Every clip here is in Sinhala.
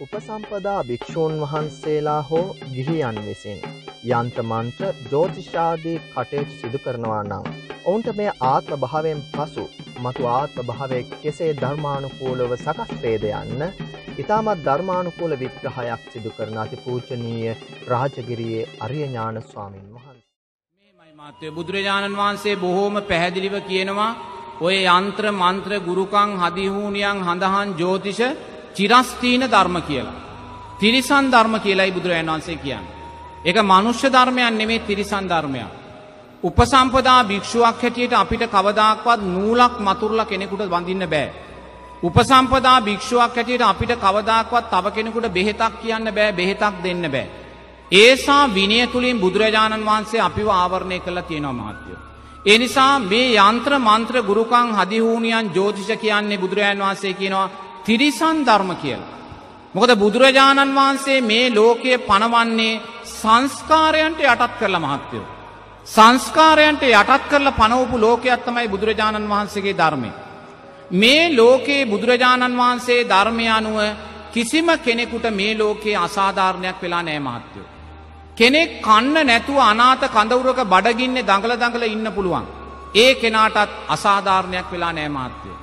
උපසම්පදා භික්‍ෂූන් වහන්සේලා හෝ ගිහියන් විසින් යන්ත්‍රමන්ත්‍ර ජෝතිෂාදී කටයුතු සිදු කරනවා නම් ඔවුන්ට මේ ආත්ම භාවයෙන් පසු මතු ආත්ම භාවය කෙසේ ධර්මානුකූලව සකස්වේද යන්න ඉතාමත් ධර්මානුකූල විග්‍රහයක් සිදු කරන අති පූජනීය රාජගිරියේ අරියඥාන ස්වාමින් වහන්සේ. මේමයි මාත්‍යය බුදුරජාණන් වහන්සේ බොහෝම පැහැදිලිව කියනවා ඔය යන්ත්‍ර මන්ත්‍ර ගුරුකං හදිහූනියන් හඳහන් ජෝතිෂ චිරස්තීන ධර්ම කියලා. තිරිසන් ධර්ම කියලායි බුදුරජාණන් වහන්සේ කියන්න. එක මනුෂ්‍ය ධර්මයන් නෙමේ තිරිසන් ධර්මයක්. උපසම්පදා භික්ෂුවක් හැටියට අපිට කවදාක්වත් නූලක් මතුරල කෙනෙකුට වඳින්න බෑ. උපසම්පදා භික්ෂුවක් හැටියට අපිට කවදාක්වත් තව කෙනෙකුට බෙහෙතක් කියන්න බෑ බෙහෙතක් දෙන්න බෑ. ඒසා විනය තුළින් බුදුරජාණන් වහන්සේ අපිව ආවරණය කළ තියෙනවා මහත්‍යයෝ. එනිසා මේ යන්ත්‍ර මන්ත්‍ර ගුරුකං හදිහූනියන් ජෝතිෂ කියන්නේ බුදුරජාණන් වහන්සේ කියනවා තිරිසන් ධර්ම කියලා. මොකද බුදුරජාණන් වහන්සේ මේ ලෝකය පනවන්නේ සංස්කාරයන්ට යටත් කරලා මහත්වයෝ. සංස්කාරයන්ට යටත් කරල පනවපු ලෝකයක් තමයි බුදුරජාණන් වහන්සේගේ ධර්මය. මේ ලෝකයේ බුදුරජාණන් වහන්සේ ධර්මය අනුව කිසිම කෙනෙකුට මේ ලෝකයේ අසාධාරණයක් වෙලා නෑ මහත්තයෝ. කෙනෙක් කන්න නැතුව අනාත කඳවුරක බඩගින්නේ දඟල දඟල ඉන්න පුළුවන්. ඒ කෙනාටත් අසාධාරණයක් වෙලා නෑ මහත්තයෝ.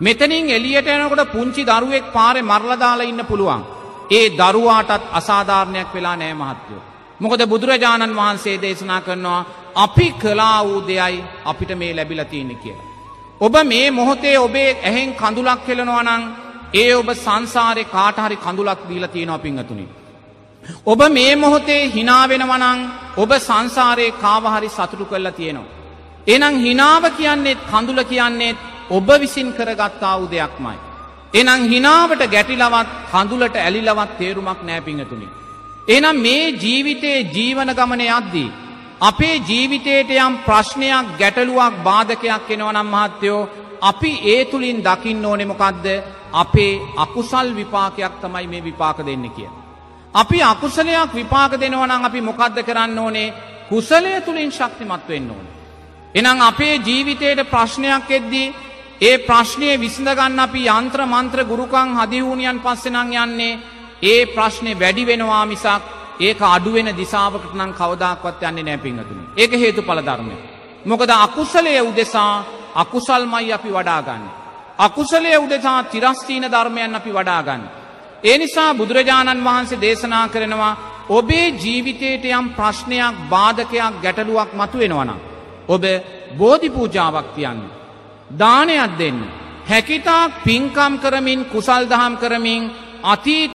මෙතනින් එලියට යනකොට පුංචි දරුවෙක් පාරෙ මරලදාලා ඉන්න පුළුවන්. ඒ දරුවාටත් අසාධාරණයක් වෙලා නෑ මහත්තයෝ. මොකද බුදුරජාණන් වහන්සේ දේශනා කරනවා අපි කලා වූ දෙයයි අපිට මේ ලැබිල තියෙන කියලා. ඔබ මේ මොහොතේ ඔබේ ඇහෙන් කඳුලක් කෙලනවා නං ඒ ඔබ සංසාරය කාටහරි කඳුලක් දීල තියෙනවා පිංහතුනි. ඔබ මේ මොහොතේ හිනාවෙනවනං ඔබ සංසාරයේ කාවහරි සතුටු කරලා තියෙනවා. එනම් හිනාව කියන්නේෙත් කඳුල කියන්නේෙත් ඔබ විසින් කරගත්තා වූ දෙයක්මයි. එනම් හිනාවට ගැටිලවත් කඳුලට ඇලිලවත් තේරුමක් නෑපිඟතුනි. එනම් මේ ජීවිතයේ ජීවන ගමන යද්දී. අපේ ජීවිතයට යම් ප්‍රශ්නයක් ගැටලුවක් බාධකයක් එනවනම් මහත්තයෝ අපි ඒ තුළින් දකින්න ඕනෙමොකක්ද අපේ අකුසල් විපාකයක් තමයි මේ විපාක දෙන්න කිය. අපි අකුසලයක් විපාක දෙනවනම් අපි මොකක්ද කරන්න ඕනේ කුසලය තුළින් ශක්තිමත් වෙන්න ඕන. එනම් අපේ ජීවිතයට ප්‍රශ්නයක් එද්දී ඒ ප්‍රශ්නය විසඳගන්න අපි යන්ත්‍ර මන්ත්‍ර ගුරුකං හදිවූනියන් පස්සෙනං යන්නේ ඒ ප්‍රශ්නය වැඩි වෙනවා මිසක් ඒක අඩුවෙන දිසාාවකට නම් කවදක්වත් යන්නේ නෑපිංහතුනි. ඒක හේතු පල ධර්මය. මොකද අකුසලය උදෙසා අකුසල්මයි අපි වඩාගන්න. අකුසලය උදෙසා තිරස්ථීන ධර්මයන් අපි වඩාගන්න. ඒ නිසා බුදුරජාණන් වහන්සේ දේශනා කරනවා ඔබේ ජීවිතයට යම් ප්‍රශ්නයක් බාධකයක් ගැටලුවක් මතු වෙනවනම්. ඔබ බෝධිපූජාවක් තියන්න. දානයක් දෙන්න. හැකිතාක් පින්කම් කරමින් කුසල් දහම් කරමින් අතීත